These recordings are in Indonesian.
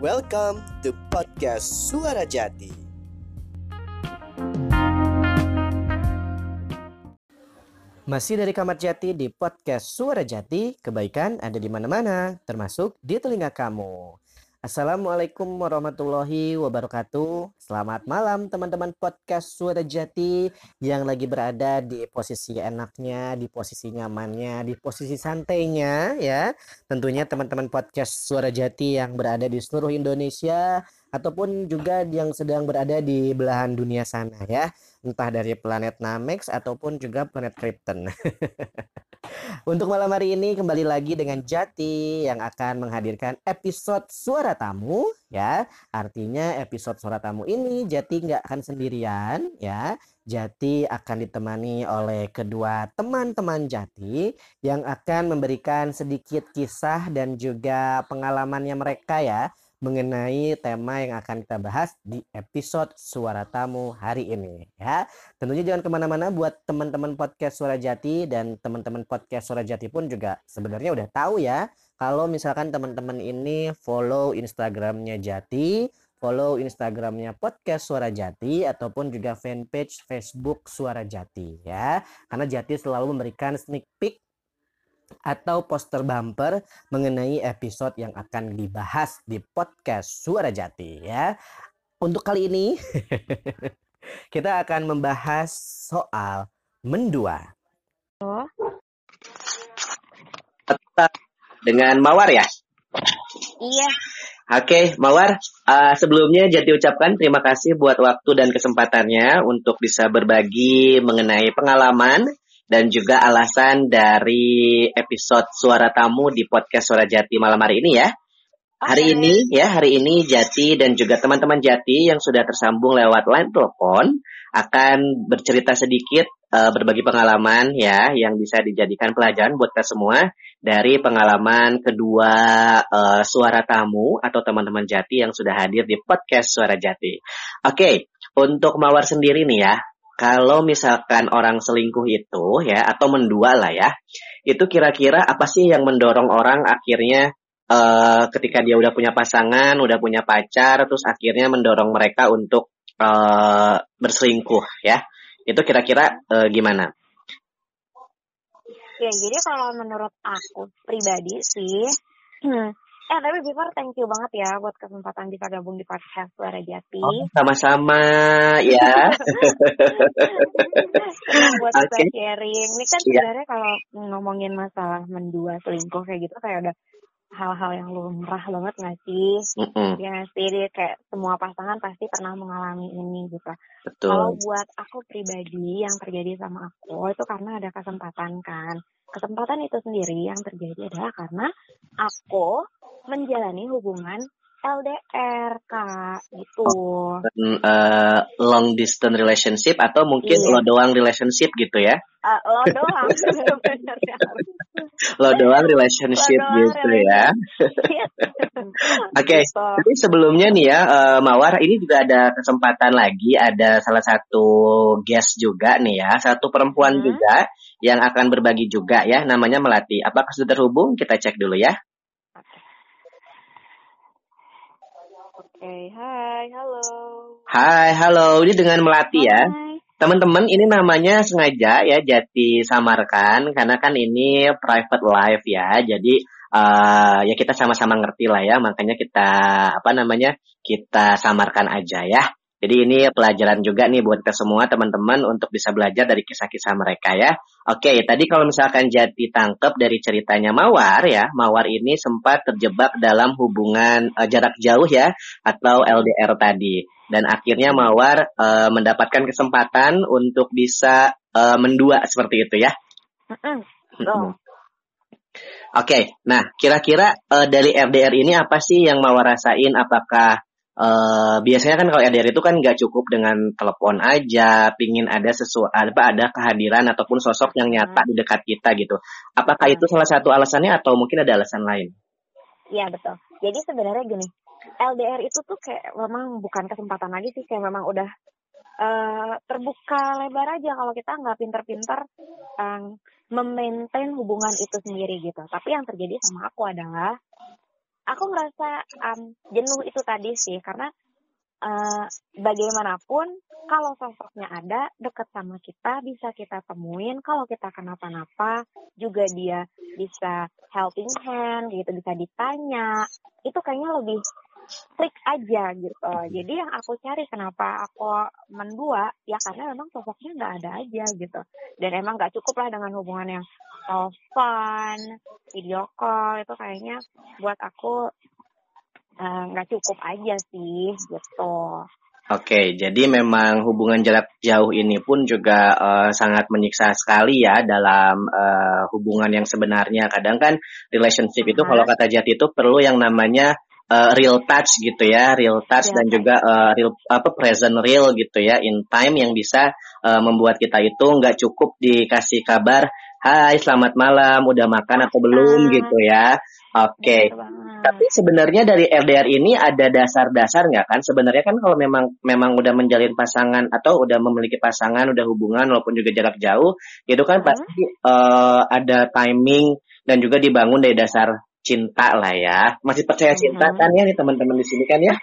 Welcome to podcast Suara Jati. Masih dari Kamar Jati di podcast Suara Jati, kebaikan ada di mana-mana, termasuk di telinga kamu. Assalamualaikum warahmatullahi wabarakatuh. Selamat malam teman-teman podcast Suara Jati yang lagi berada di posisi enaknya, di posisi nyamannya, di posisi santainya ya. Tentunya teman-teman podcast Suara Jati yang berada di seluruh Indonesia ataupun juga yang sedang berada di belahan dunia sana ya entah dari planet Namex ataupun juga planet Krypton. Untuk malam hari ini kembali lagi dengan Jati yang akan menghadirkan episode suara tamu ya. Artinya episode suara tamu ini Jati nggak akan sendirian ya. Jati akan ditemani oleh kedua teman-teman Jati yang akan memberikan sedikit kisah dan juga pengalamannya mereka ya mengenai tema yang akan kita bahas di episode Suara Tamu hari ini ya. Tentunya jangan ke mana-mana buat teman-teman podcast Suara Jati dan teman-teman podcast Suara Jati pun juga sebenarnya udah tahu ya kalau misalkan teman-teman ini follow Instagramnya Jati, follow Instagramnya podcast Suara Jati ataupun juga fanpage Facebook Suara Jati ya. Karena Jati selalu memberikan sneak peek atau poster bumper mengenai episode yang akan dibahas di podcast Suara Jati ya. Untuk kali ini kita akan membahas soal mendua. Oh. Dengan Mawar ya? Iya. Oke, Mawar, uh, sebelumnya jadi ucapkan terima kasih buat waktu dan kesempatannya untuk bisa berbagi mengenai pengalaman dan juga alasan dari episode Suara Tamu di podcast Suara Jati malam hari ini ya. Hari ini ya, hari ini Jati dan juga teman-teman Jati yang sudah tersambung lewat line telepon akan bercerita sedikit uh, berbagi pengalaman ya yang bisa dijadikan pelajaran buat kita semua dari pengalaman kedua uh, suara tamu atau teman-teman Jati yang sudah hadir di podcast Suara Jati. Oke, okay, untuk Mawar sendiri nih ya, kalau misalkan orang selingkuh itu ya atau mendua lah ya, itu kira-kira apa sih yang mendorong orang akhirnya uh, ketika dia udah punya pasangan, udah punya pacar, terus akhirnya mendorong mereka untuk uh, berselingkuh ya? Itu kira-kira uh, gimana? Ya, jadi kalau menurut aku pribadi sih, hmm, Eh tapi before thank you banget ya buat kesempatan bisa gabung di podcast Suara Jati. Oh, sama-sama ya. buat okay. kita sharing. Ini kan yeah. sebenarnya kalau ngomongin masalah mendua selingkuh kayak gitu kayak udah hal-hal yang lumrah banget gak sih? Mm -hmm. Ya sih, dia kayak semua pasangan pasti pernah mengalami ini gitu. Betul. Kalau buat aku pribadi yang terjadi sama aku itu karena ada kesempatan kan. Kesempatan itu sendiri yang terjadi adalah karena aku menjalani hubungan LDR kak gitu. Oh, uh, long distance relationship atau mungkin iya. lo doang relationship gitu ya? Uh, lo doang lo doang relationship lo doang gitu ya? Oke, okay. gitu. tapi sebelumnya nih ya uh, Mawar ini juga ada kesempatan lagi ada salah satu guest juga nih ya satu perempuan hmm. juga yang akan berbagi juga ya namanya Melati. Apakah sudah terhubung? Kita cek dulu ya. Oke, hai, halo. Hai, halo. Ini dengan Melati ya. Teman-teman, ini namanya sengaja ya Jati samarkan karena kan ini private live ya. Jadi uh, ya kita sama-sama ngerti lah ya, makanya kita apa namanya? kita samarkan aja ya. Jadi ini pelajaran juga nih buat kita semua teman-teman untuk bisa belajar dari kisah-kisah mereka ya. Oke, tadi kalau misalkan Jati tangkap dari ceritanya Mawar ya, Mawar ini sempat terjebak dalam hubungan uh, jarak jauh ya atau LDR tadi. Dan akhirnya Mawar uh, mendapatkan kesempatan untuk bisa uh, mendua seperti itu ya. Oke, okay, nah kira-kira uh, dari LDR ini apa sih yang Mawar rasain? Apakah uh, biasanya kan kalau LDR itu kan nggak cukup dengan telepon aja, pingin ada sesuatu apa ada kehadiran ataupun sosok yang nyata hmm. di dekat kita gitu. Apakah hmm. itu salah satu alasannya atau mungkin ada alasan lain? Iya betul. Jadi sebenarnya gini, LDR itu tuh kayak memang bukan kesempatan lagi sih, kayak memang udah uh, terbuka lebar aja kalau kita nggak pinter-pinter um, memaintain hubungan itu sendiri gitu. Tapi yang terjadi sama aku adalah aku ngerasa um, jenuh itu tadi sih karena uh, bagaimanapun kalau sosoknya ada deket sama kita bisa kita temuin. Kalau kita kenapa-napa juga dia bisa helping hand gitu bisa ditanya. Itu kayaknya lebih klik aja gitu. Jadi yang aku cari kenapa aku mendua ya karena memang sosoknya nggak ada aja gitu. Dan emang nggak cukup lah dengan hubungan yang telepon, video call itu kayaknya buat aku eh, nggak uh, cukup aja sih gitu. Oke, jadi memang hubungan jarak jauh ini pun juga uh, sangat menyiksa sekali ya dalam uh, hubungan yang sebenarnya. Kadang kan relationship itu kalau kata Jati itu perlu yang namanya uh, real touch gitu ya, real touch yeah. dan juga uh, real apa present real gitu ya, in time yang bisa uh, membuat kita itu nggak cukup dikasih kabar, hai selamat malam, udah makan atau belum ah. gitu ya. Oke. Okay. Tapi sebenarnya dari LDR ini ada dasar-dasar nggak kan? Sebenarnya kan kalau memang memang udah menjalin pasangan atau udah memiliki pasangan, udah hubungan walaupun juga jarak jauh, itu kan pasti uh, ada timing dan juga dibangun dari dasar cinta lah ya. Masih percaya cinta kan ya nih teman-teman di sini kan ya?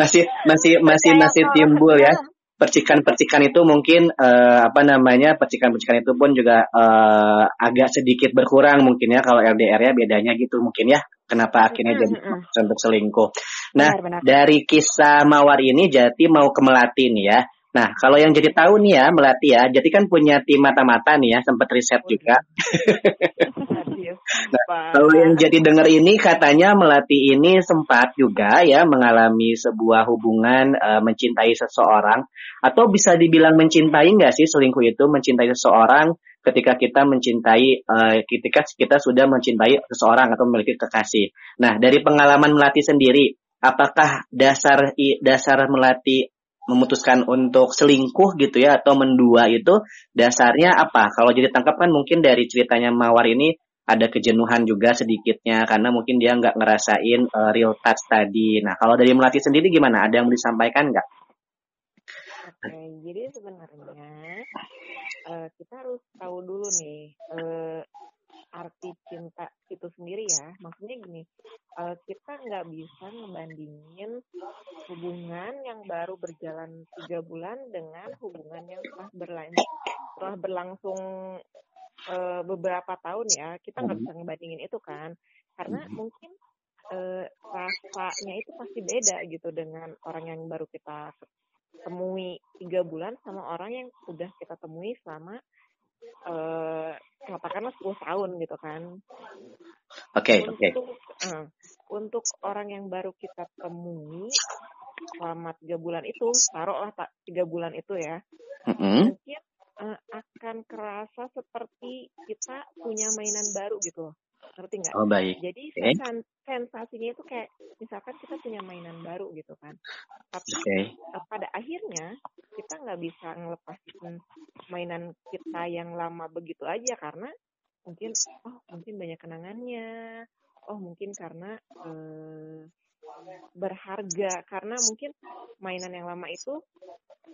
masih masih masih masih timbul ya. Percikan-percikan itu mungkin uh, apa namanya? Percikan-percikan itu pun juga uh, agak sedikit berkurang mungkin ya kalau LDR ya bedanya gitu mungkin ya. Kenapa akhirnya jadi untuk selingkuh. Nah, benar, benar. dari kisah Mawar ini Jati mau ke Melati nih ya. Nah, kalau yang jadi tahu nih ya, Melati ya, jadi kan punya tim mata-mata nih ya, sempat riset oh, juga. Nah, kalau yang jadi dengar ini katanya Melati ini sempat juga ya mengalami sebuah hubungan uh, mencintai seseorang atau bisa dibilang mencintai nggak sih selingkuh itu mencintai seseorang ketika kita mencintai uh, ketika kita sudah mencintai seseorang atau memiliki kekasih. Nah, dari pengalaman Melati sendiri, apakah dasar dasar Melati memutuskan untuk selingkuh gitu ya atau mendua itu dasarnya apa? Kalau jadi tangkap kan mungkin dari ceritanya Mawar ini ada kejenuhan juga sedikitnya karena mungkin dia nggak ngerasain uh, real touch tadi. Nah kalau dari Melati sendiri gimana? Ada yang disampaikan nggak? Oke, jadi sebenarnya uh, kita harus tahu dulu nih uh, arti cinta itu sendiri ya. Maksudnya gini, kita nggak bisa ngebandingin yang baru berjalan tiga bulan dengan hubungan yang telah berlangsung telah berlangsung uh, beberapa tahun ya. Kita nggak bisa ngebandingin itu kan, karena mungkin uh, rasanya itu pasti beda gitu dengan orang yang baru kita temui tiga bulan sama orang yang udah kita temui selama uh, katakanlah 10 tahun gitu kan. Oke, okay, oke. Okay. Uh, untuk orang yang baru kita temui selama tiga bulan itu, taruhlah tak tiga bulan itu ya, mm-hmm. mungkin uh, akan kerasa seperti kita punya mainan baru gitu ngerti nggak? Oh baik. Jadi okay. sensasinya itu kayak misalkan kita punya mainan baru gitu kan, tapi okay. pada akhirnya kita nggak bisa ngelepasin mainan kita yang lama begitu aja karena mungkin oh mungkin banyak kenangannya, oh mungkin karena eh, berharga. Karena mungkin mainan yang lama itu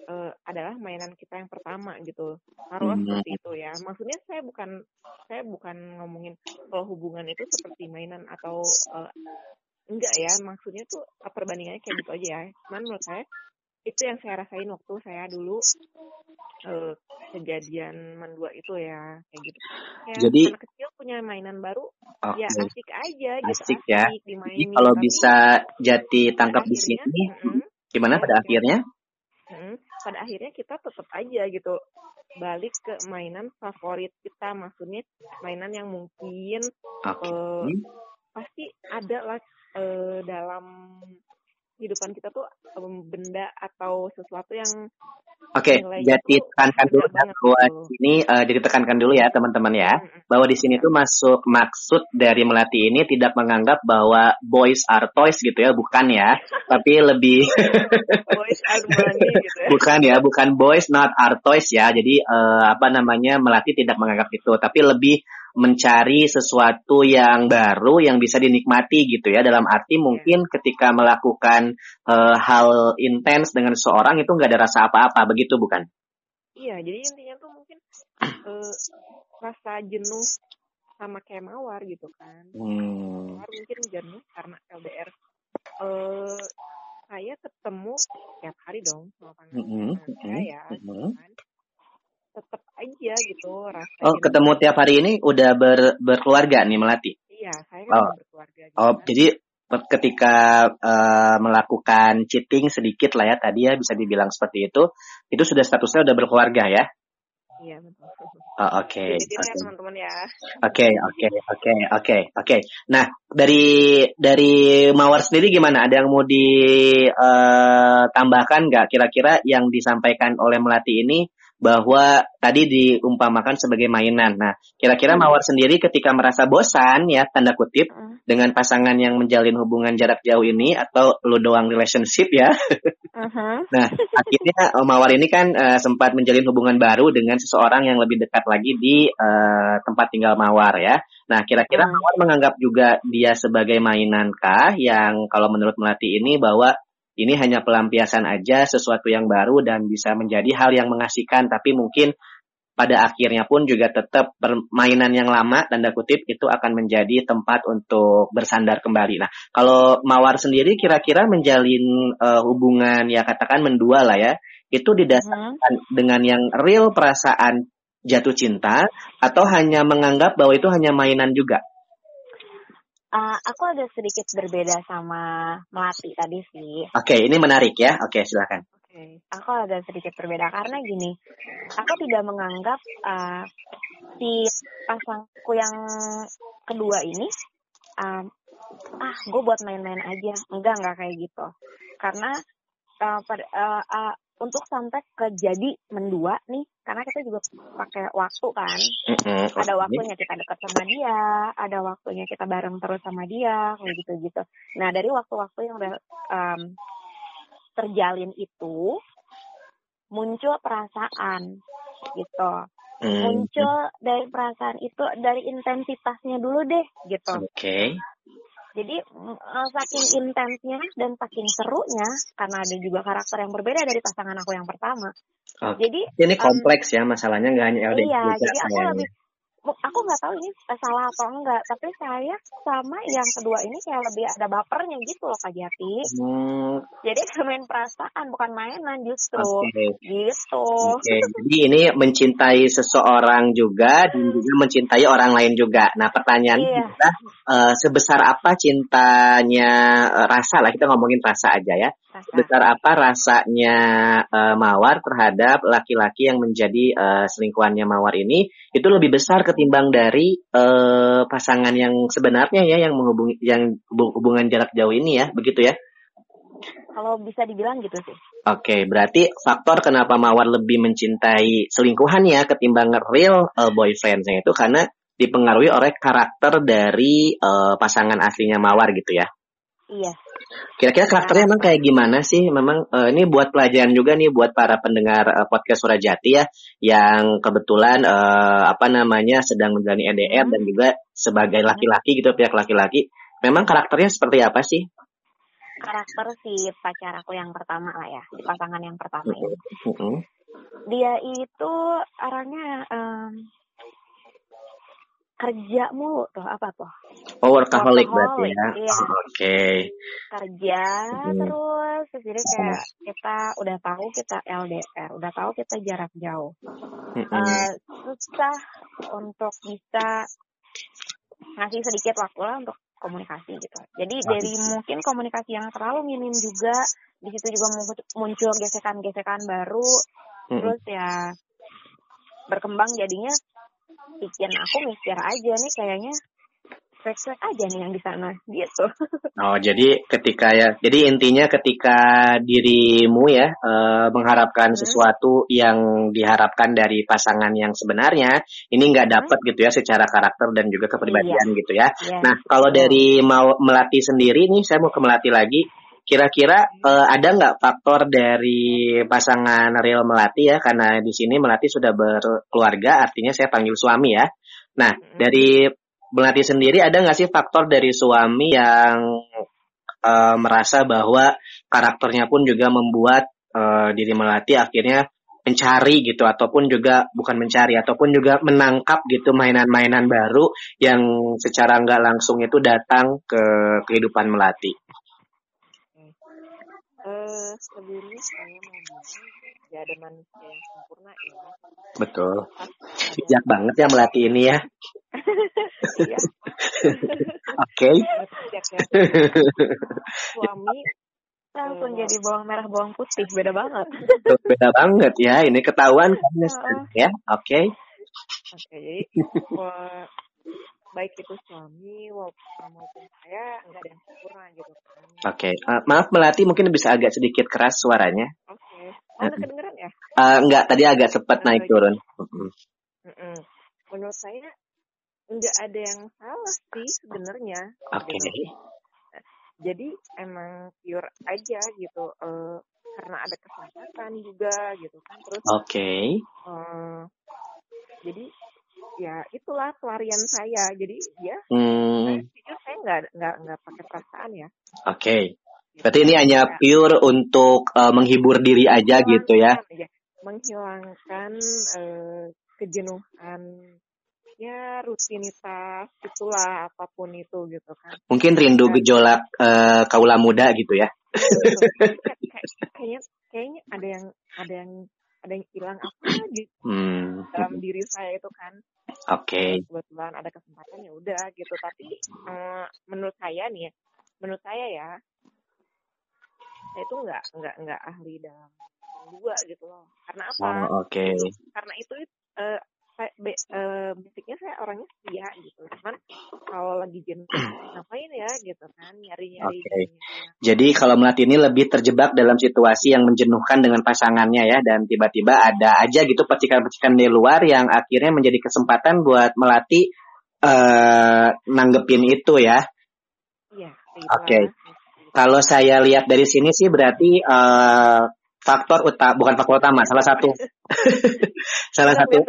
uh, adalah mainan kita yang pertama gitu. Taruhlah hmm. seperti itu ya. Maksudnya saya bukan saya bukan ngomongin kalau hubungan itu seperti mainan atau uh, enggak ya. Maksudnya tuh perbandingannya kayak gitu aja ya. Cuman menurut saya itu yang saya rasain waktu saya dulu uh, kejadian mendua itu ya. Kayak gitu. Kayak Jadi anak punya mainan baru, oh, ya asik aja gitu. Asik ya. Jadi kalau Tapi, bisa jati tangkap di sini, mm -hmm, gimana pada akhirnya? Mm, pada akhirnya kita tetap aja gitu balik ke mainan favorit kita, maksudnya mainan yang mungkin okay. uh, eh, pasti ada lah uh, dalam kehidupan kita tuh um, benda atau sesuatu yang Oke, okay, jadi tekankan dulu bahwa ini uh, jadi tekankan dulu ya teman-teman ya bahwa di sini tuh masuk maksud dari melati ini tidak menganggap bahwa boys are toys gitu ya, bukan ya, tapi lebih boys are money gitu ya. bukan ya, bukan boys not are toys ya. Jadi uh, apa namanya melati tidak menganggap itu, tapi lebih mencari sesuatu yang baru yang bisa dinikmati gitu ya dalam arti iya. mungkin ketika melakukan uh, hal intens dengan seseorang itu nggak ada rasa apa-apa begitu bukan? Iya jadi intinya tuh mungkin uh, rasa jenuh sama kayak mawar gitu kan hmm. mawar mungkin jenuh karena LDR uh, saya ketemu tiap hari dong sama pasangan mm -hmm. saya mm -hmm. kan tetap aja gitu rasanya oh ketemu tiap hari ini udah ber, berkeluarga nih melati iya saya kan oh. berkeluarga gitu oh kan. jadi ketika uh, melakukan cheating sedikit lah ya tadi ya bisa dibilang seperti itu itu sudah statusnya udah berkeluarga ya Iya betul. Oh, oke. Okay. Jadi okay. ya teman-teman ya. Oke, oke, oke, oke, oke. Nah, dari dari Mawar sendiri gimana? Ada yang mau ditambahkan eh, uh, nggak kira-kira yang disampaikan oleh Melati ini bahwa tadi diumpamakan sebagai mainan. Nah, kira-kira hmm. Mawar sendiri ketika merasa bosan ya tanda kutip hmm. dengan pasangan yang menjalin hubungan jarak jauh ini atau lu doang relationship ya. Uh-huh. nah, akhirnya oh, Mawar ini kan uh, sempat menjalin hubungan baru dengan seseorang yang lebih dekat lagi di uh, tempat tinggal Mawar ya. Nah, kira-kira hmm. Mawar menganggap juga dia sebagai mainan kah yang kalau menurut Melati ini bahwa ini hanya pelampiasan aja sesuatu yang baru dan bisa menjadi hal yang mengasihkan tapi mungkin pada akhirnya pun juga tetap permainan yang lama tanda kutip itu akan menjadi tempat untuk bersandar kembali. Nah, kalau Mawar sendiri kira-kira menjalin uh, hubungan ya katakan mendua lah ya, itu didasarkan hmm. dengan yang real perasaan jatuh cinta atau hanya menganggap bahwa itu hanya mainan juga? Uh, aku agak sedikit berbeda sama Melati tadi sih. Oke, okay, ini menarik ya. Oke, okay, silakan. Oke, okay. aku agak sedikit berbeda karena gini, aku tidak menganggap uh, si pasangku yang kedua ini, uh, ah, gue buat main-main aja. Enggak, enggak kayak gitu. Karena uh, pada, uh, uh, untuk sampai ke jadi mendua nih karena kita juga pakai waktu kan mm-hmm. ada waktunya kita dekat sama dia ada waktunya kita bareng terus sama dia kayak gitu gitu nah dari waktu-waktu yang udah um, terjalin itu muncul perasaan gitu mm-hmm. muncul dari perasaan itu dari intensitasnya dulu deh gitu oke okay. Jadi uh, saking intensnya dan saking serunya karena ada juga karakter yang berbeda dari pasangan aku yang pertama. Oh, jadi ini kompleks um, ya masalahnya nggak hanya LDR. Iya, jadi aku lebih aku nggak tahu ini salah atau enggak tapi saya sama yang kedua ini kayak lebih ada bapernya gitu loh Kak Jati hmm. jadi main perasaan bukan mainan justru okay. gitu okay. jadi ini mencintai seseorang juga dan juga mencintai orang lain juga nah pertanyaan iya. kita uh, sebesar apa cintanya uh, rasa lah kita ngomongin rasa aja ya rasa. sebesar apa rasanya uh, mawar terhadap laki-laki yang menjadi uh, selingkuhannya mawar ini itu lebih besar ketimbang dari uh, pasangan yang sebenarnya ya yang menghubungi yang hubungan jarak jauh ini ya begitu ya kalau bisa dibilang gitu sih. Oke, okay, berarti faktor kenapa Mawar lebih mencintai selingkuhan ya ketimbang real uh, boyfriendnya itu karena dipengaruhi oleh karakter dari uh, pasangan aslinya Mawar gitu ya. Iya. Kira-kira karakternya emang kayak gimana sih? Memang uh, ini buat pelajaran juga nih buat para pendengar uh, podcast Surajati ya yang kebetulan uh, apa namanya sedang menjalani EDR hmm. dan juga sebagai laki-laki gitu pihak laki-laki. Memang karakternya seperti apa sih? Karakter si pacar aku yang pertama lah ya, di pasangan yang pertama ini. -hmm. Dia itu orangnya um, kerja mulu tuh apa tuh? Oh workaholic, berarti ya. Iya. Oke. Okay. Kerja hmm. terus jadi kayak kita udah tahu kita LDR, udah tahu kita jarak jauh. Hmm. Uh, susah untuk bisa ngasih sedikit waktu lah untuk komunikasi gitu. Jadi dari mungkin komunikasi yang terlalu minim juga di situ juga muncul gesekan-gesekan baru. Hmm. Terus ya berkembang jadinya bikin aku mikir aja nih kayaknya fake aja nih yang di sana gitu. Oh jadi ketika ya jadi intinya ketika dirimu ya e, mengharapkan hmm. sesuatu yang diharapkan dari pasangan yang sebenarnya ini nggak dapat hmm. gitu ya secara karakter dan juga kepribadian iya. gitu ya. Iya. Nah kalau dari mau melati sendiri nih saya mau ke melati lagi Kira-kira uh, ada nggak faktor dari pasangan Real Melati ya? Karena di sini Melati sudah berkeluarga, artinya saya panggil suami ya. Nah, dari Melati sendiri ada nggak sih faktor dari suami yang uh, merasa bahwa karakternya pun juga membuat uh, diri Melati akhirnya mencari gitu ataupun juga bukan mencari ataupun juga menangkap gitu mainan-mainan baru yang secara nggak langsung itu datang ke kehidupan melati? Uh, sebelumnya saya mau bilang ya ada manusia yang sempurna ya. Betul. Bijak banget ya melati ini ya. Iya. Oke. Suami langsung jadi bawang merah bawang putih beda banget beda banget ya ini ketahuan kan ya oke okay. oke okay, jadi baik itu suami maupun saya nggak ada yang sempurna gitu kan oke okay. uh, eh, maaf melati mungkin bisa agak sedikit keras suaranya oke okay. oh udah kedengeran ya uh, enggak tadi agak sempat naik turun menurut saya nggak ada yang salah sih sebenarnya oke okay. Gitu jadi emang pure aja gitu uh, karena ada kesempatan juga gitu kan terus oke okay. uh, jadi ya itulah pelarian saya. Jadi ya hmm. saya saya nggak nggak nggak pakai perasaan ya. Oke. Okay. berarti ini hanya pure untuk uh, menghibur diri aja gitu ya, ya menghilangkan uh, kejenuhan ya rutinitas itulah apa pun itu gitu kan. Mungkin rindu nah. gejolak uh, kaula muda gitu ya? Kayaknya kayaknya ada yang ada yang ada yang hilang apa gitu hmm. dalam diri saya itu kan oke okay. kebetulan ada kesempatan ya udah gitu tapi uh, menurut saya nih ya menurut saya ya saya itu nggak nggak nggak ahli dalam dua gitu loh karena apa oh, oke okay. karena itu uh, saya be, uh, basicnya saya orangnya setia gitu cuman kalau lagi jenuh ngapain ya gitu kan nyari nyari okay. jadi kalau melatih ini lebih terjebak dalam situasi yang menjenuhkan dengan pasangannya ya dan tiba-tiba ada aja gitu percikan-percikan di luar yang akhirnya menjadi kesempatan buat melatih uh, nanggepin itu ya iya oke okay. kalau saya lihat dari sini sih berarti uh, faktor utama bukan faktor utama salah satu. Salah satu.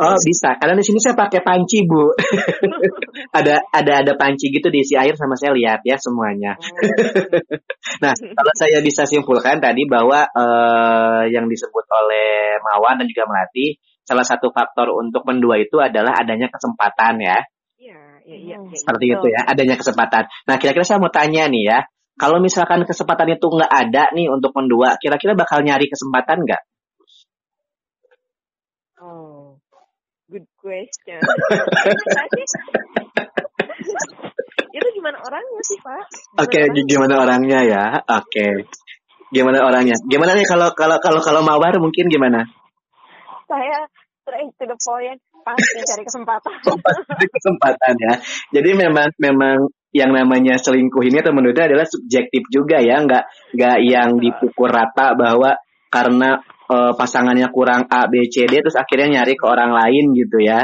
oh bisa. Karena di sini saya pakai panci bu. Ada ada ada panci gitu diisi air sama saya lihat ya semuanya. Oh. nah kalau saya bisa simpulkan tadi bahwa uh, yang disebut oleh Mawar dan juga Melati salah satu faktor untuk mendua itu adalah adanya kesempatan ya. Iya, iya, iya. Seperti itu ya, adanya kesempatan. Nah, kira-kira saya mau tanya nih ya, kalau misalkan kesempatan itu nggak ada nih untuk mendua, kira-kira bakal nyari kesempatan nggak? Oh, good question. itu gimana orangnya sih pak? Oke, okay, gimana orangnya ya? Oke, okay. gimana orangnya? Gimana nih kalau kalau kalau kalau mawar mungkin gimana? Saya straight to the point, pasti cari kesempatan. Pasti kesempatan ya. Jadi memang memang yang namanya selingkuh ini atau menurutnya adalah subjektif juga ya, nggak nggak yang dipukul rata bahwa karena uh, pasangannya kurang A B C D terus akhirnya nyari ke orang lain gitu ya.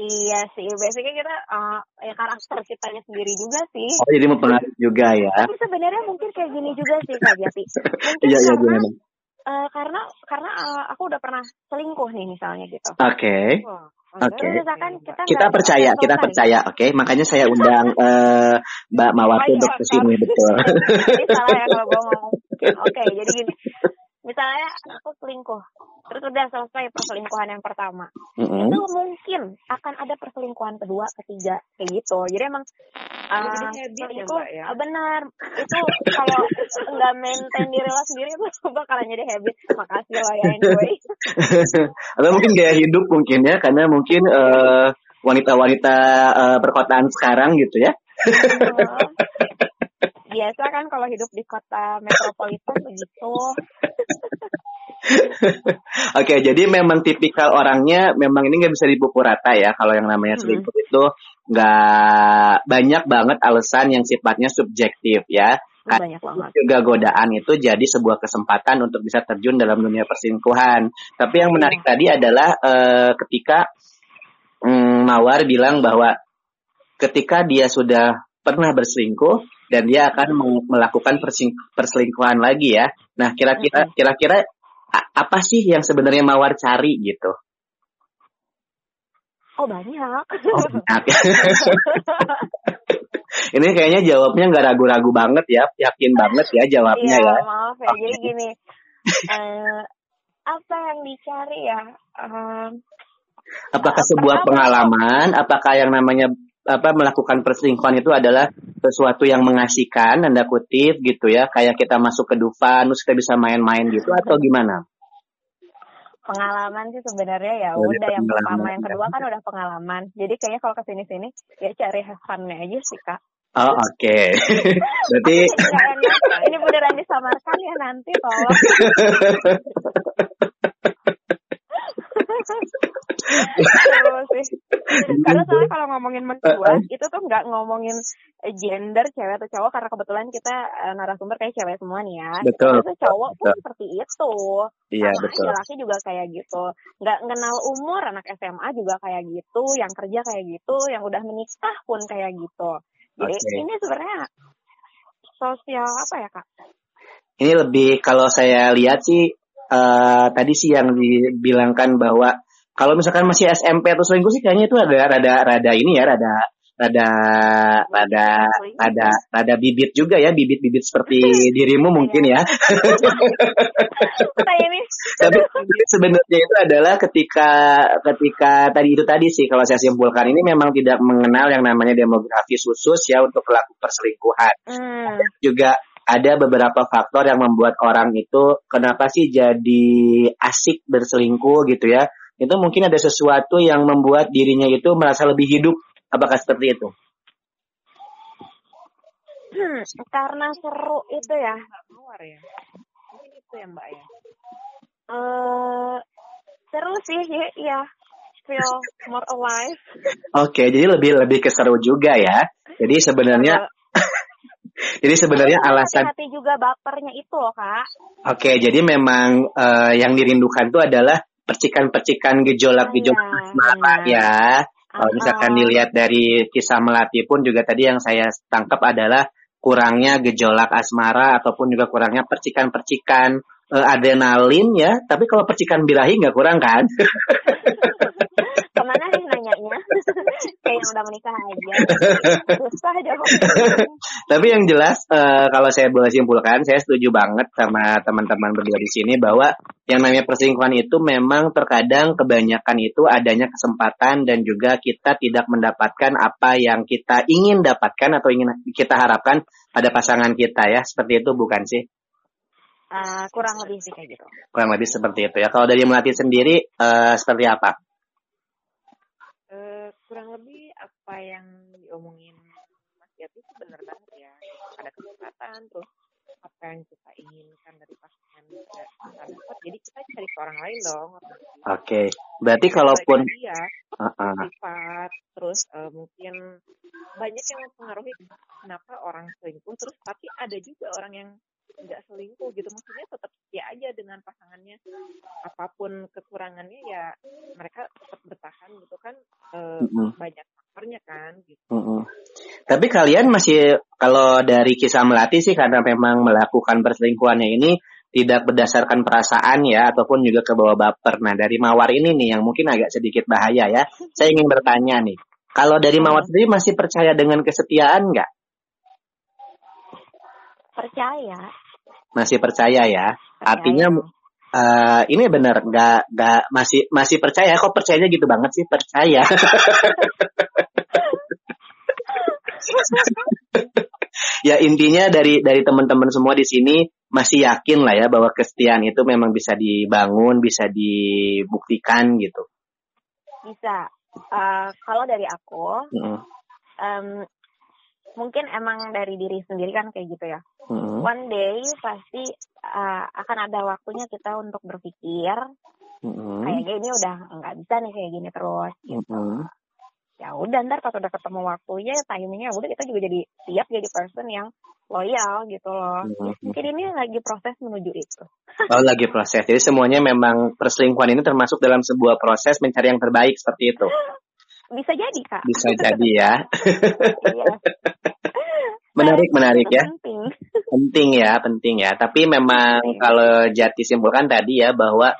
Iya sih, biasanya kita uh, ya karakter kitanya sendiri juga sih. Oh, jadi mempengaruhi juga ya. Tapi sebenarnya mungkin kayak gini juga sih Kak Jati. Mungkin iya, iya, gimana? Uh, karena karena uh, aku udah pernah selingkuh nih misalnya gitu. Oke. Okay. Oh, Oke. Okay. kita, kita percaya, kita percaya, oke. Okay? Makanya saya undang uh, Mbak Mawati oh, untuk ke sini betul. Ini salah ya kalau ngomong. Oke, okay, jadi gini misalnya aku selingkuh. Terus udah selesai perselingkuhan yang pertama. Mm-hmm. itu mungkin akan ada perselingkuhan kedua ketiga kayak gitu. Jadi emang uh, selingkuh ya, ya? benar. Itu kalau nggak maintain diri lo sendiri itu bakalan jadi habit. Makasih lo ya anyway. Atau mungkin gaya hidup mungkin ya karena mungkin uh, wanita-wanita uh, perkotaan sekarang gitu ya biasa kan kalau hidup di kota metropolitan begitu. Oke, jadi memang tipikal orangnya memang ini nggak bisa dipukul rata ya. Kalau yang namanya selingkuh hmm. itu nggak banyak banget alasan yang sifatnya subjektif ya. Banyak banget. Juga godaan itu jadi sebuah kesempatan untuk bisa terjun dalam dunia perselingkuhan. Tapi yang menarik hmm. tadi adalah uh, ketika um, Mawar bilang bahwa ketika dia sudah pernah berselingkuh dan dia akan melakukan perselingkuhan lagi ya. Nah, kira-kira kira-kira apa sih yang sebenarnya Mawar cari gitu? Oh banyak. Oh, banyak. Ini kayaknya jawabnya nggak ragu-ragu banget ya, yakin banget ya jawabnya iya, ya. maaf ya. Jadi gini, uh, apa yang dicari ya um, apakah sebuah pengalaman apakah yang namanya apa melakukan perselingkuhan itu adalah sesuatu yang mengasihkan anda kutip gitu ya. Kayak kita masuk ke Dufan terus kita bisa main-main gitu atau gimana? Pengalaman sih sebenarnya ya. Udah yang pertama. yang kedua kan udah pengalaman. Jadi kayaknya kalau ke sini sini ya cari have aja sih kak. Oh oke, okay. berarti ini beneran disamarkan ya nanti tolong. sih. Karena soalnya kalau ngomongin mentua itu tuh nggak ngomongin gender cewek atau cowok karena kebetulan kita uh, narasumber kayak cewek semua nih ya. Betul. Itu cowok pun seperti itu. Iya Sama betul. Laki juga kayak gitu. Nggak kenal umur anak SMA juga kayak gitu, yang kerja kayak gitu, yang udah menikah pun kayak gitu. Jadi okay. ini sebenarnya sosial apa ya kak? Ini lebih kalau saya lihat sih uh, tadi sih yang dibilangkan bahwa kalau misalkan masih SMP atau selingkuh sih kayaknya itu ada rada rada ini ya rada rada rada rada rada bibit juga ya bibit-bibit seperti dirimu mungkin ya. Tapi sebenarnya itu adalah ketika ketika tadi itu tadi sih kalau saya simpulkan ini memang tidak mengenal yang namanya demografi khusus ya untuk pelaku perselingkuhan. Hmm. Juga ada beberapa faktor yang membuat orang itu kenapa sih jadi asik berselingkuh gitu ya itu mungkin ada sesuatu yang membuat dirinya itu merasa lebih hidup. Apakah seperti itu? Hmm, karena seru itu ya. Keluar ya. Mungkin itu ya Mbak ya. Uh, seru sih ya, ya. Feel more alive. Oke, okay, jadi lebih lebih keseru juga ya. Jadi sebenarnya Jadi sebenarnya alasan hati juga bapernya itu loh kak. Oke, okay, jadi memang uh, yang dirindukan itu adalah percikan-percikan gejolak-gejolak iya, asmara ya. Kalau misalkan dilihat dari kisah Melati pun juga tadi yang saya tangkap adalah kurangnya gejolak asmara ataupun juga kurangnya percikan-percikan uh, adrenalin ya. Tapi kalau percikan birahi nggak kurang kan? Ke mana sih nanyanya? Kayak yang udah menikah aja. Susah jawab. Tapi yang jelas uh, kalau saya boleh simpulkan, saya setuju banget sama teman-teman berdua di sini bahwa yang namanya perselingkuhan itu memang terkadang kebanyakan itu adanya kesempatan dan juga kita tidak mendapatkan apa yang kita ingin dapatkan atau ingin kita harapkan pada pasangan kita ya. Seperti itu bukan sih? Uh, kurang lebih sih kayak gitu. Kurang lebih seperti itu ya. Kalau dari Melati sendiri uh, seperti apa? Kurang lebih apa yang diomongin Mas Yati itu benar banget ya ada kesempatan terus apa yang kita inginkan dari pasangan kita dapat jadi kita cari ke orang lain dong oke okay. berarti kalaupun dia uh-uh. sifat terus uh, mungkin banyak yang mempengaruhi kenapa orang selingkuh terus tapi ada juga orang yang nggak selingkuh gitu maksudnya tetap setia aja dengan pasangannya apa pun kekurangannya ya mereka tetap bertahan gitu kan e, mm-hmm. banyak faktornya kan gitu mm-hmm. tapi kalian masih kalau dari kisah melati sih karena memang melakukan perselingkuhannya ini tidak berdasarkan perasaan ya ataupun juga ke bawah baper. Nah dari mawar ini nih yang mungkin agak sedikit bahaya ya. Saya ingin bertanya nih, kalau dari mawar sendiri masih percaya dengan kesetiaan nggak? Percaya masih percaya ya. Percaya. Artinya uh, ini benar nggak nggak masih masih percaya kok percayanya gitu banget sih percaya. ya intinya dari dari teman-teman semua di sini masih yakin lah ya bahwa kesetiaan itu memang bisa dibangun, bisa dibuktikan gitu. Bisa. Uh, kalau dari aku, mm. um, mungkin emang dari diri sendiri kan kayak gitu ya. Mm-hmm. One day pasti uh, akan ada waktunya kita untuk berpikir mm-hmm. kayak gini udah nggak bisa nih kayak gini terus. Gitu. Mm-hmm. Ya udah ntar pas udah ketemu waktunya timingnya udah kita juga jadi siap jadi person yang loyal gitu loh. Mm-hmm. Mungkin ini lagi proses menuju itu. oh lagi proses. Jadi semuanya memang perselingkuhan ini termasuk dalam sebuah proses mencari yang terbaik seperti itu. Bisa jadi kak. Bisa jadi ya. iya. Menarik, menarik ya. Penting. penting ya, penting ya. Tapi memang iya. kalau Jati simpulkan tadi ya bahwa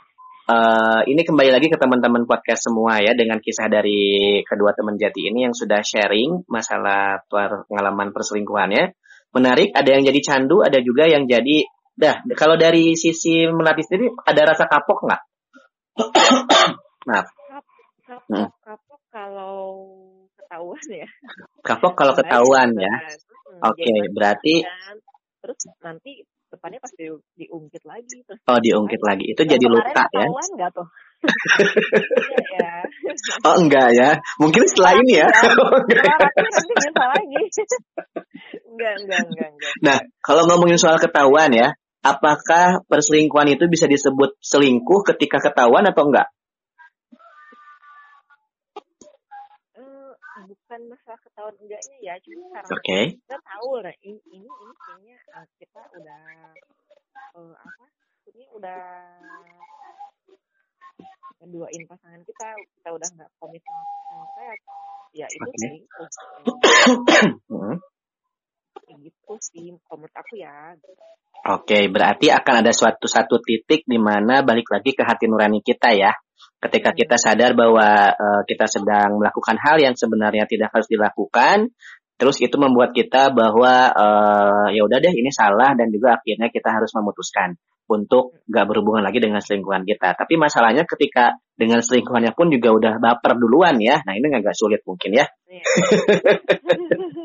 uh, ini kembali lagi ke teman-teman podcast semua ya dengan kisah dari kedua teman Jati ini yang sudah sharing masalah pengalaman perselingkuhannya. Menarik, ada yang jadi candu, ada juga yang jadi dah kalau dari sisi melatih sendiri ada rasa kapok nggak? Maaf. Kapok, hmm. kapok kalau ketahuan ya. Kapok kalau ketahuan ya. Oke, okay, berarti terus nanti depannya pasti diungkit lagi terus. Oh diungkit lagi. Itu jadi luka ya? enggak tuh? Ya. oh enggak ya. Mungkin setelah ini ya. Enggak enggak enggak enggak. Nah kalau ngomongin soal ketahuan ya apakah perselingkuhan itu bisa disebut selingkuh ketika ketahuan atau enggak bukan masalah ketahuan enggaknya ya cuma karena okay. kita tahu lah ini ini, ini kayaknya uh, kita udah uh, apa ini udah menduain pasangan kita kita udah nggak komit sama saya ya itu okay. hmm. gitu sih menurut aku ya Oke, okay, berarti akan ada suatu satu titik di mana balik lagi ke hati nurani kita ya ketika kita sadar bahwa uh, kita sedang melakukan hal yang sebenarnya tidak harus dilakukan terus itu membuat kita bahwa uh, ya udah deh ini salah dan juga akhirnya kita harus memutuskan untuk gak berhubungan lagi dengan selingkuhan kita. Tapi masalahnya ketika dengan selingkuhannya pun juga udah baper duluan ya. Nah ini agak sulit mungkin ya.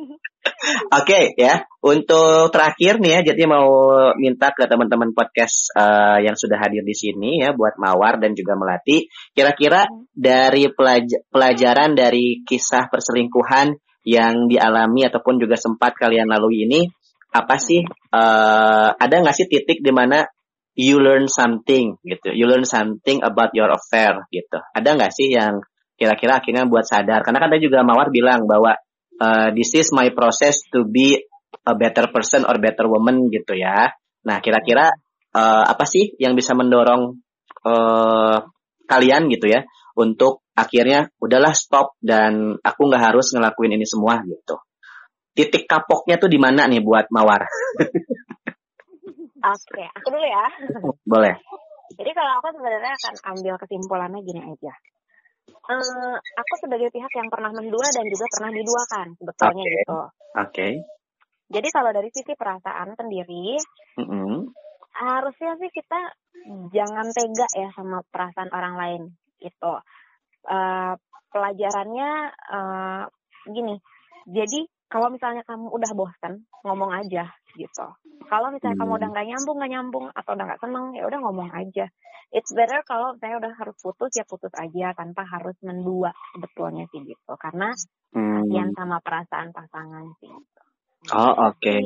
Oke okay, ya, untuk terakhir nih ya, jadi mau minta ke teman-teman podcast uh, yang sudah hadir di sini ya, buat Mawar dan juga Melati, kira-kira dari pelaj pelajaran dari kisah perselingkuhan yang dialami ataupun juga sempat kalian lalui ini, apa sih? Uh, ada nggak sih titik di mana you learn something gitu, you learn something about your affair gitu? Ada nggak sih yang kira-kira akhirnya buat sadar? Karena kan tadi juga Mawar bilang bahwa uh, this is my process to be a better person or better woman gitu ya. Nah, kira-kira uh, apa sih yang bisa mendorong uh, kalian gitu ya untuk akhirnya udahlah stop dan aku nggak harus ngelakuin ini semua gitu. Titik kapoknya tuh di mana nih buat Mawar? Oke, aku dulu ya. Boleh. Jadi kalau aku sebenarnya akan ambil kesimpulannya gini aja uh, aku sebagai pihak yang pernah mendua dan juga pernah diduakan sebetulnya okay. gitu. Oke. Okay. Jadi kalau dari sisi perasaan sendiri, mm -hmm. harusnya sih kita jangan tega ya sama perasaan orang lain gitu. Uh, pelajarannya uh, gini, jadi kalau misalnya kamu udah bosan ngomong aja gitu kalau misalnya hmm. kamu udah nggak nyambung nggak nyambung atau udah nggak seneng ya udah ngomong aja it's better kalau saya udah harus putus ya putus aja tanpa harus mendua sebetulnya sih gitu karena hmm. sama perasaan pasangan sih gitu. Oh oke, okay.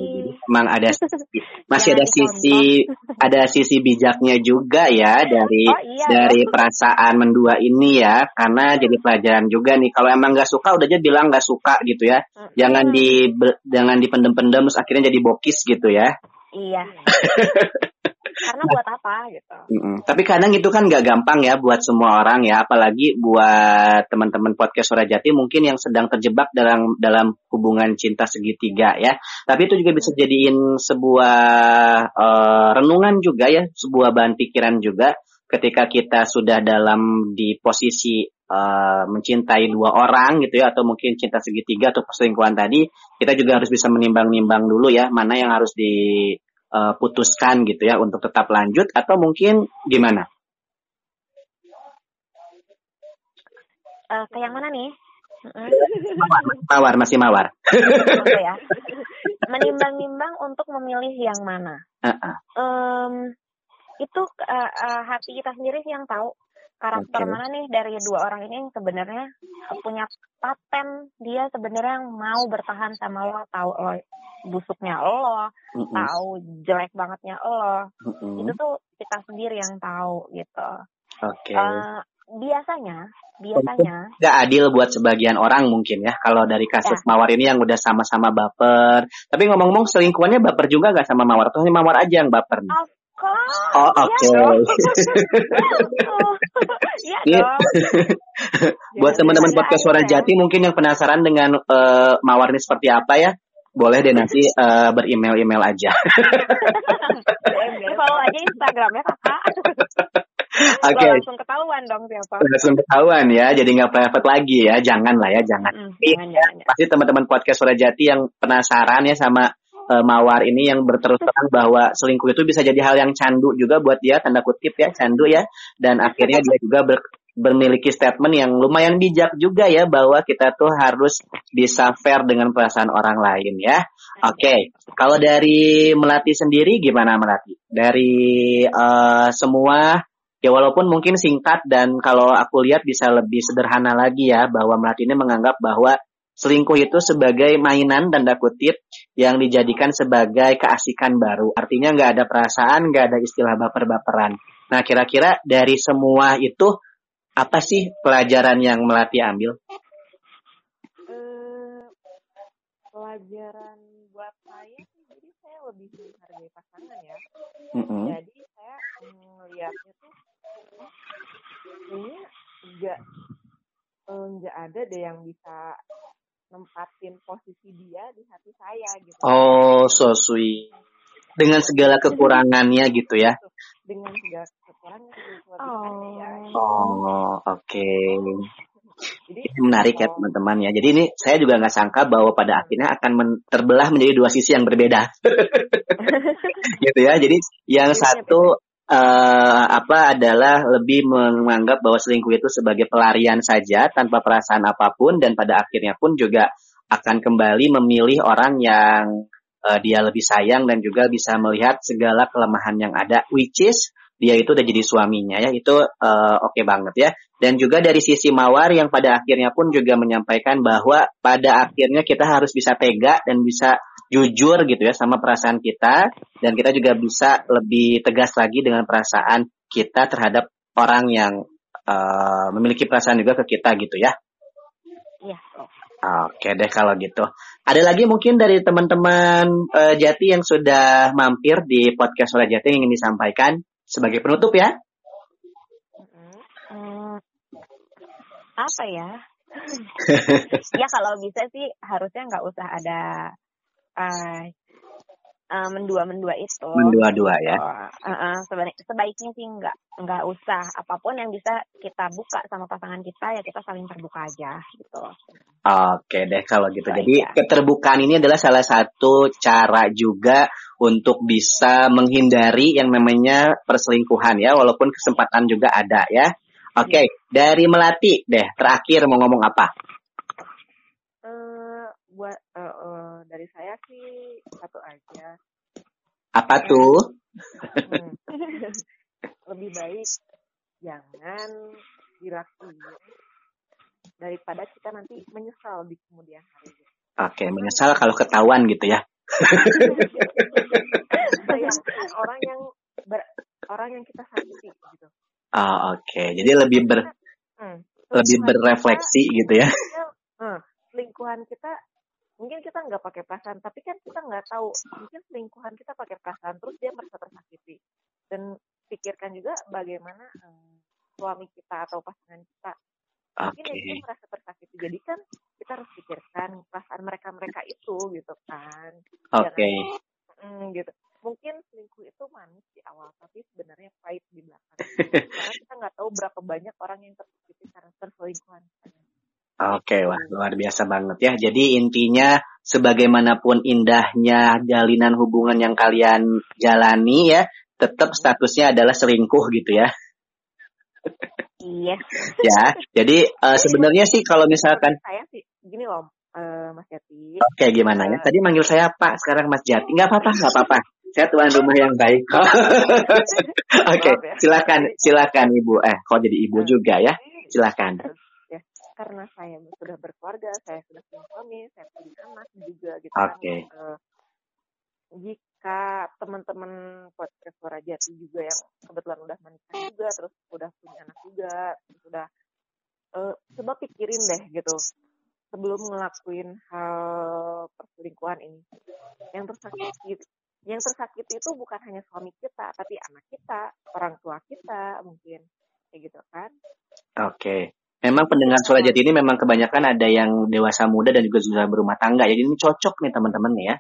memang ada masih ada sisi ada sisi bijaknya juga ya dari oh, iya, dari ya. perasaan mendua ini ya, karena jadi pelajaran juga nih. Kalau emang nggak suka, udah aja bilang nggak suka gitu ya. Jangan di jangan dipendem-pendem terus akhirnya jadi bokis gitu ya. Iya. karena buat apa gitu. Mm-mm. Tapi kadang itu kan nggak gampang ya buat semua orang ya, apalagi buat teman-teman podcast Suara Jati mungkin yang sedang terjebak dalam dalam hubungan cinta segitiga ya. Tapi itu juga bisa jadiin sebuah uh, renungan juga ya, sebuah bahan pikiran juga ketika kita sudah dalam di posisi uh, mencintai dua orang gitu ya atau mungkin cinta segitiga atau perselingkuhan tadi kita juga harus bisa menimbang-nimbang dulu ya mana yang harus di uh, putuskan gitu ya untuk tetap lanjut atau mungkin gimana? Uh, ke yang mana nih? Mawar, masih mawar. ya. Menimbang-nimbang untuk memilih yang mana. Uh -uh. Um, itu uh, uh, hati kita sendiri sih yang tahu karakter okay. mana nih dari dua orang ini yang sebenarnya punya paten dia sebenarnya yang mau bertahan sama lo tahu lo busuknya lo mm-hmm. tahu jelek bangetnya lo mm-hmm. itu tuh kita sendiri yang tahu gitu okay. uh, eh, biasanya biasanya nggak adil buat sebagian orang mungkin ya kalau dari kasus ya. mawar ini yang udah sama-sama baper tapi ngomong-ngomong selingkuhannya baper juga gak sama mawar atau mawar aja yang baper nih? Oh, oke. Okay. Iya dong. Buat teman-teman podcast Suara Jati mungkin yang penasaran dengan uh, mawar ini seperti apa ya, boleh deh nanti uh, beremail-email aja. Follow aja Instagramnya kakak. Oke. Okay. Langsung ketahuan dong siapa. Langsung ketahuan ya, jadi nggak private lagi ya, jangan lah ya, jangan. Mm, jangan, jangan, Pasti teman-teman podcast Suara Jati yang penasaran ya sama uh, Mawar ini yang berterus terang bahwa selingkuh itu bisa jadi hal yang candu juga buat dia tanda kutip ya candu ya dan akhirnya dia juga ber, bermiliki statement yang lumayan bijak juga ya bahwa kita tuh harus bisa fair dengan perasaan orang lain ya. Oke, okay. kalau dari Melati sendiri gimana Melati? Dari uh, semua ya walaupun mungkin singkat dan kalau aku lihat bisa lebih sederhana lagi ya bahwa Melati ini menganggap bahwa selingkuh itu sebagai mainan tanda kutip yang dijadikan sebagai keasikan baru. Artinya nggak ada perasaan, nggak ada istilah baper-baperan. Nah kira-kira dari semua itu apa sih pelajaran yang Melati ambil? Uh, pelajaran buat saya jadi saya lebih menghargai pasangan ya. Mm -hmm. Jadi saya melihatnya tuh kayaknya nggak eh, nggak ada deh yang bisa nempatin posisi dia di hati saya gitu. Oh, so sweet. Dengan segala kekurangannya gitu ya. Dengan segala kekurangan oh. ya. Oh, oke. Okay. Jadi, ini menarik ya teman-teman ya. Jadi ini saya juga nggak sangka bahwa pada akhirnya akan men terbelah menjadi dua sisi yang berbeda. gitu ya. Jadi yang satu uh, apa adalah lebih menganggap bahwa selingkuh itu sebagai pelarian saja tanpa perasaan apa pun dan pada akhirnya pun juga akan kembali memilih orang yang uh, dia lebih sayang dan juga bisa melihat segala kelemahan yang ada which is dia itu udah jadi suaminya ya. Itu uh, oke okay banget ya. Dan juga dari sisi mawar yang pada akhirnya pun juga menyampaikan bahwa pada akhirnya kita harus bisa tega dan bisa jujur gitu ya sama perasaan kita dan kita juga bisa lebih tegas lagi dengan perasaan kita terhadap orang yang uh, memiliki perasaan juga ke kita gitu ya. Iya. Oke deh kalau gitu. Ada lagi mungkin dari teman-teman uh, Jati yang sudah mampir di podcast Suara Jati yang ingin disampaikan sebagai penutup ya? Hmm, apa ya? ya kalau bisa sih harusnya nggak usah ada uh, uh, mendua-mendua itu. Mendua-dua ya. Uh, uh, sebaik, sebaiknya sih nggak nggak usah. Apa pun yang bisa kita buka sama pasangan kita ya kita saling terbuka aja gitu. Oke deh kalau gitu. Jadi aja. keterbukaan ini adalah salah satu cara juga untuk bisa menghindari yang namanya perselingkuhan ya, walaupun kesempatan juga ada ya. Oke, okay. dari Melati deh, terakhir mau ngomong apa? Buat uh, uh, dari saya sih satu aja. Apa tuh? Hmm. Lebih baik jangan dilakukan daripada kita nanti menyesal di kemudian hari. Oke, okay, menyesal kalau ketahuan gitu ya. orang yang ber, orang yang kita sakiti gitu. Oh, oke. Okay. Jadi lebih ber hmm, lebih berefleksi kita, gitu ya. Hmm, lingkungan kita mungkin kita nggak pakai perasaan tapi kan kita nggak tahu. Mungkin lingkungan kita pakai perasaan terus dia merasa tersakiti. Dan pikirkan juga bagaimana um, suami kita atau pasangan kita. Mungkin okay. dia merasa tersakiti. Jadi kan kita harus pikirkan perasaan mereka mereka itu gitu kan. Oke. Okay. mm, gitu. Mungkin selingkuh itu manis di awal tapi sebenarnya pahit di belakang. Karena kita nggak tahu berapa banyak orang yang tersakiti karena perselingkuhan Oke, wah luar biasa banget ya. Jadi intinya sebagaimanapun indahnya jalinan hubungan yang kalian jalani ya, tetap statusnya adalah selingkuh gitu ya. Iya. ya, jadi uh, sebenarnya sih kalau misalkan saya sih gini loh, uh, Mas Jati. Oke, gimana ya? Tadi manggil saya Pak, sekarang Mas Jati. Nggak apa-apa, nggak apa-apa. Saya tuan rumah yang baik. Oke, okay, ya. silakan, silakan Ibu. Eh, kok jadi Ibu juga ya? Silakan karena saya sudah berkeluarga, saya sudah punya suami, saya punya anak juga gitu okay. kan. Uh, jika teman-teman podcast Suara Jati juga yang kebetulan udah menikah juga, terus udah punya anak juga, terus udah uh, coba pikirin deh gitu sebelum ngelakuin hal perselingkuhan ini. Yang tersakiti yang tersakiti itu bukan hanya suami kita, tapi anak kita, orang tua kita mungkin kayak gitu kan. Oke. Okay. Memang pendengar suara jati ini memang kebanyakan ada yang dewasa muda dan juga sudah berumah tangga. Jadi ini cocok nih teman-teman ya.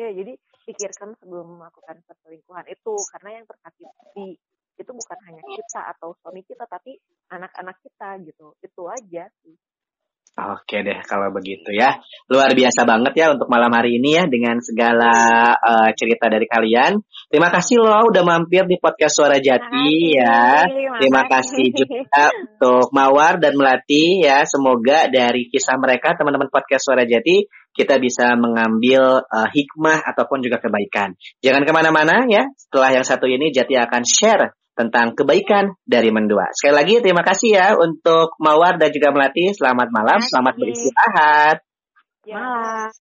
Ya, jadi pikirkan sebelum melakukan perselingkuhan itu karena yang tersakiti itu bukan hanya kita atau suami kita tapi anak-anak kita gitu. Itu aja sih. Oke deh kalau begitu ya. Luar biasa banget ya untuk malam hari ini ya dengan segala uh, cerita dari kalian. Terima kasih loh udah mampir di podcast Suara Jati ya. Terima kasih juga untuk Mawar dan Melati ya. Semoga dari kisah mereka teman-teman podcast Suara Jati kita bisa mengambil uh, hikmah ataupun juga kebaikan. Jangan ke mana-mana ya. Setelah yang satu ini Jati akan share tentang kebaikan dari mendua. Sekali lagi terima kasih ya untuk Mawar dan juga Melati. Selamat malam, selamat beristirahat. Ya. Malam.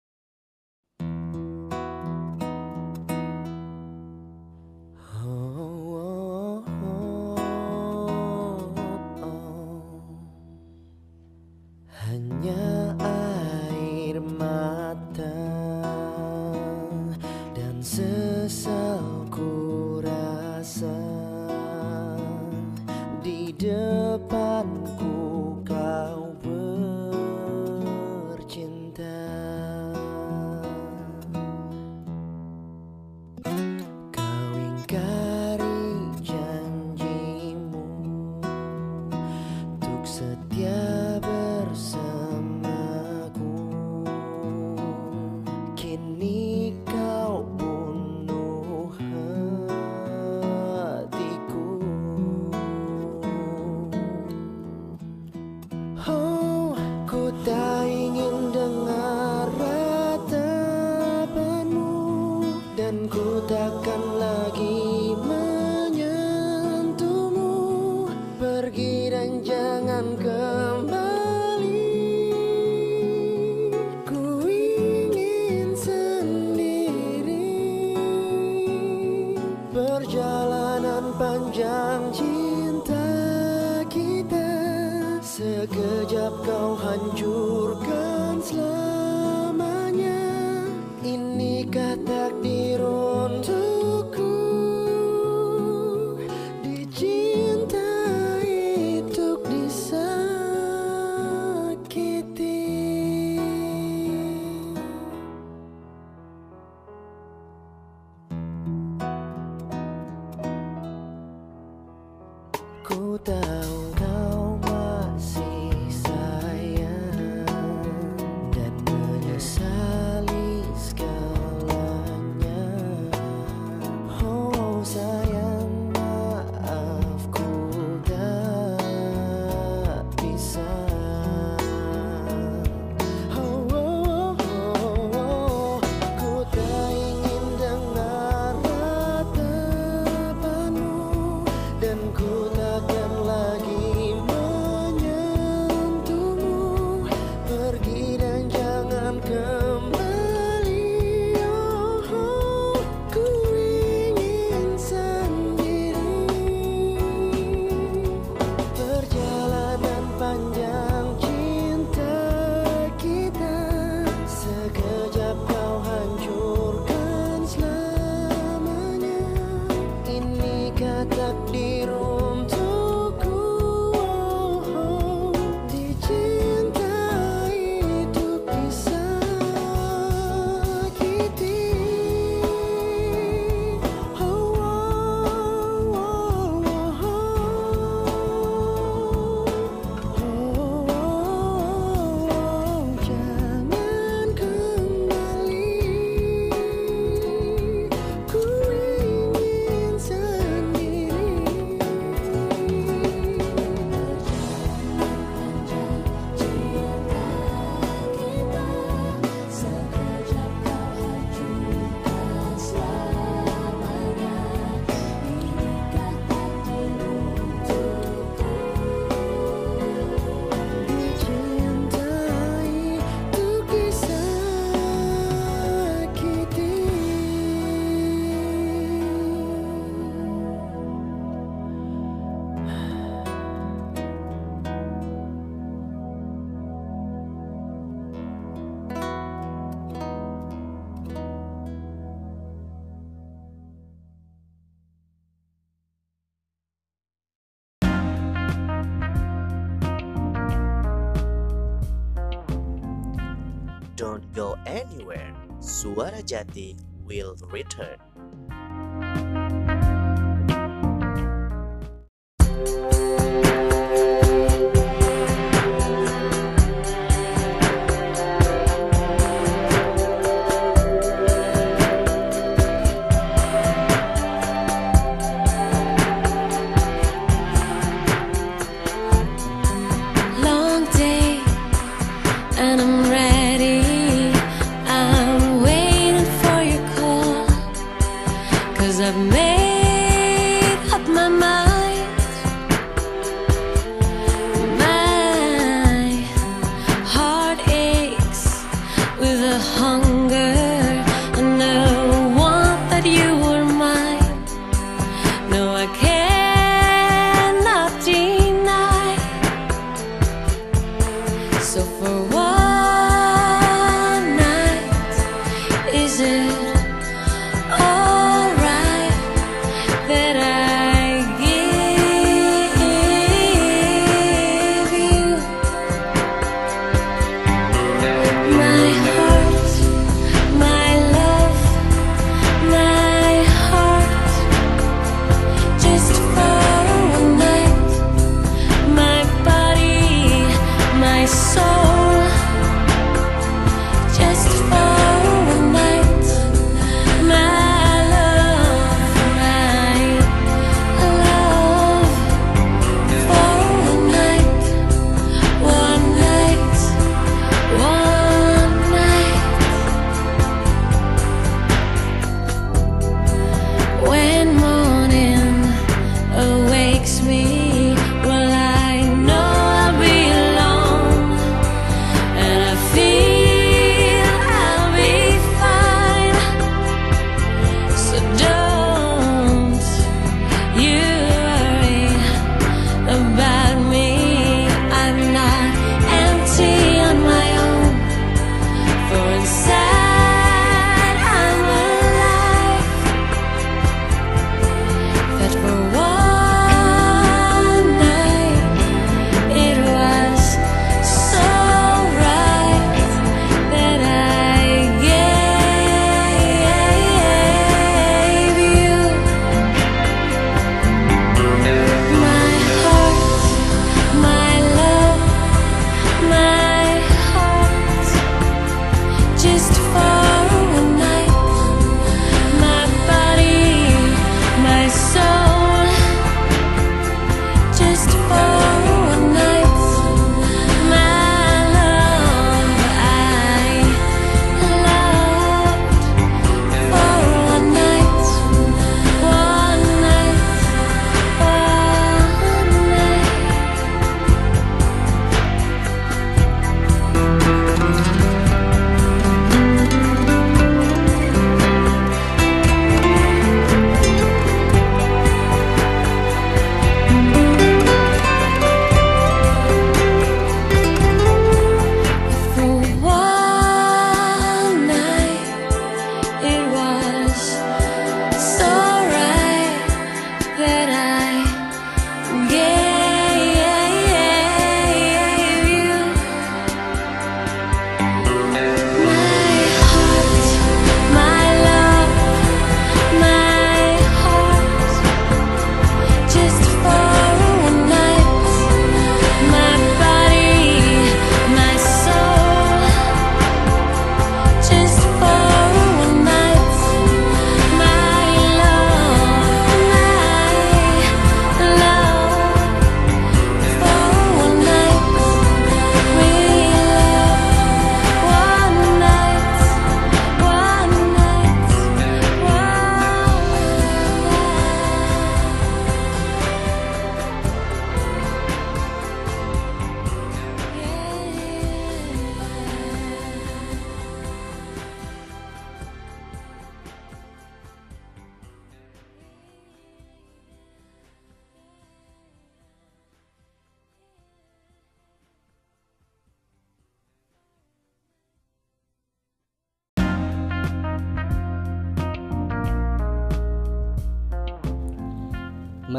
Anywhere. Suara Jati will return.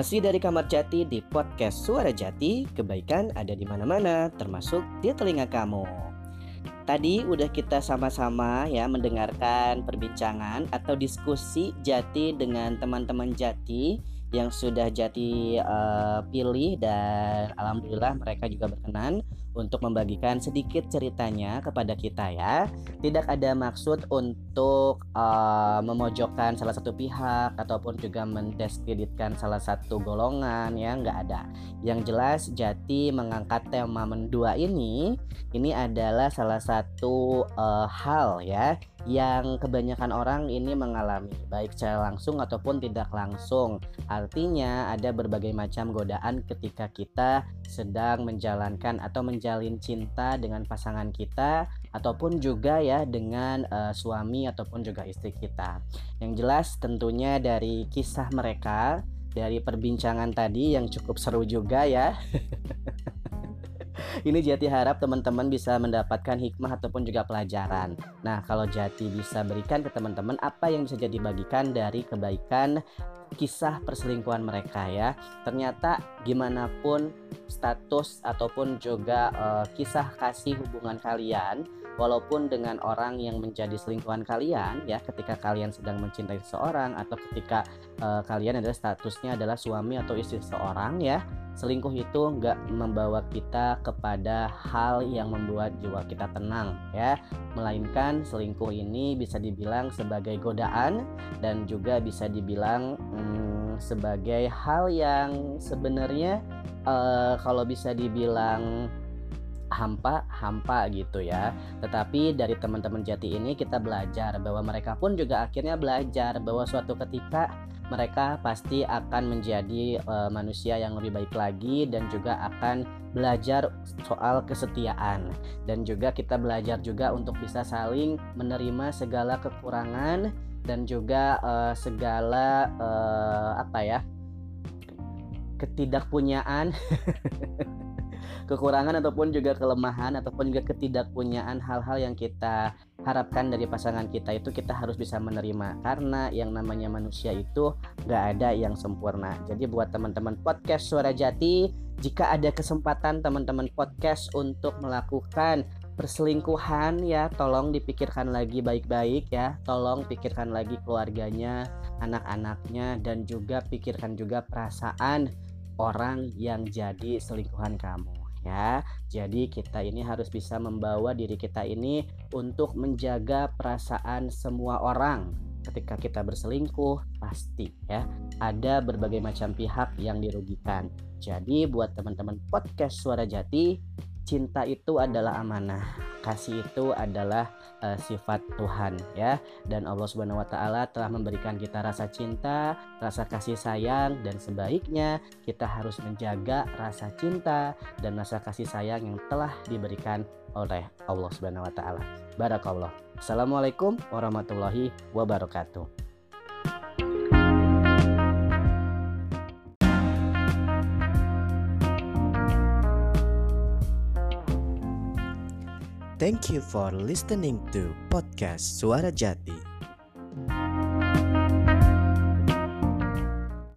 Masih dari Kamar Jati di podcast Suara Jati, kebaikan ada di mana-mana, termasuk di telinga kamu. Tadi udah kita sama-sama ya mendengarkan perbincangan atau diskusi Jati dengan teman-teman Jati yang sudah Jati uh, pilih dan alhamdulillah mereka juga berkenan untuk membagikan sedikit ceritanya kepada kita ya. Tidak ada maksud untuk uh, memojokkan salah satu pihak ataupun juga mendiskreditkan salah satu golongan ya, nggak ada. Yang jelas Jati mengangkat tema mendua ini, ini adalah salah satu uh, hal ya yang kebanyakan orang ini mengalami baik secara langsung ataupun tidak langsung. Artinya ada berbagai macam godaan ketika kita sedang menjalankan atau menjalin cinta dengan pasangan kita ataupun juga ya dengan uh, suami ataupun juga istri kita. Yang jelas tentunya dari kisah mereka dari perbincangan tadi yang cukup seru juga ya. ini Jati harap teman-teman bisa mendapatkan hikmah ataupun juga pelajaran. Nah, kalau Jati bisa berikan ke teman-teman apa yang bisa jadi bagikan dari kebaikan kisah perselingkuhan mereka ya. Ternyata gimana pun status ataupun juga uh, kisah kasih hubungan kalian walaupun dengan orang yang menjadi selingkuhan kalian ya ketika kalian sedang mencintai seseorang atau ketika uh, kalian adalah statusnya adalah suami atau istri seseorang ya selingkuh itu nggak membawa kita kepada hal yang membuat jiwa kita tenang ya. Melainkan selingkuh ini bisa dibilang sebagai godaan dan juga bisa dibilang hmm, sebagai hal yang sebenarnya uh, kalau bisa dibilang hampa hampa gitu ya. Tetapi dari teman-teman jati ini kita belajar bahwa mereka pun juga akhirnya belajar bahwa suatu ketika mereka pasti akan menjadi uh, manusia yang lebih baik lagi dan juga akan belajar soal kesetiaan. Dan juga kita belajar juga untuk bisa saling menerima segala kekurangan dan juga uh, segala uh, apa ya ketidakpunyaan kekurangan ataupun juga kelemahan ataupun juga ketidakpunyaan hal-hal yang kita harapkan dari pasangan kita itu kita harus bisa menerima. Karena yang namanya manusia itu gak ada yang sempurna. Jadi buat teman-teman podcast suara jati jika ada kesempatan teman-teman podcast untuk melakukan perselingkuhan ya tolong dipikirkan lagi baik-baik ya. Tolong pikirkan lagi keluarganya anak-anaknya dan juga pikirkan juga perasaan orang yang jadi selingkuhan kamu ya. Jadi kita ini harus bisa membawa diri kita ini untuk menjaga perasaan semua orang. Ketika kita berselingkuh, pasti ya ada berbagai macam pihak yang dirugikan. Jadi buat teman-teman podcast Suara Jati, cinta itu adalah amanah kasih itu adalah uh, sifat Tuhan ya dan Allah Subhanahu wa taala telah memberikan kita rasa cinta, rasa kasih sayang dan sebaiknya kita harus menjaga rasa cinta dan rasa kasih sayang yang telah diberikan oleh Allah Subhanahu wa taala. Barakallah. Assalamualaikum warahmatullahi wabarakatuh. Thank you for listening to podcast Suara Jati.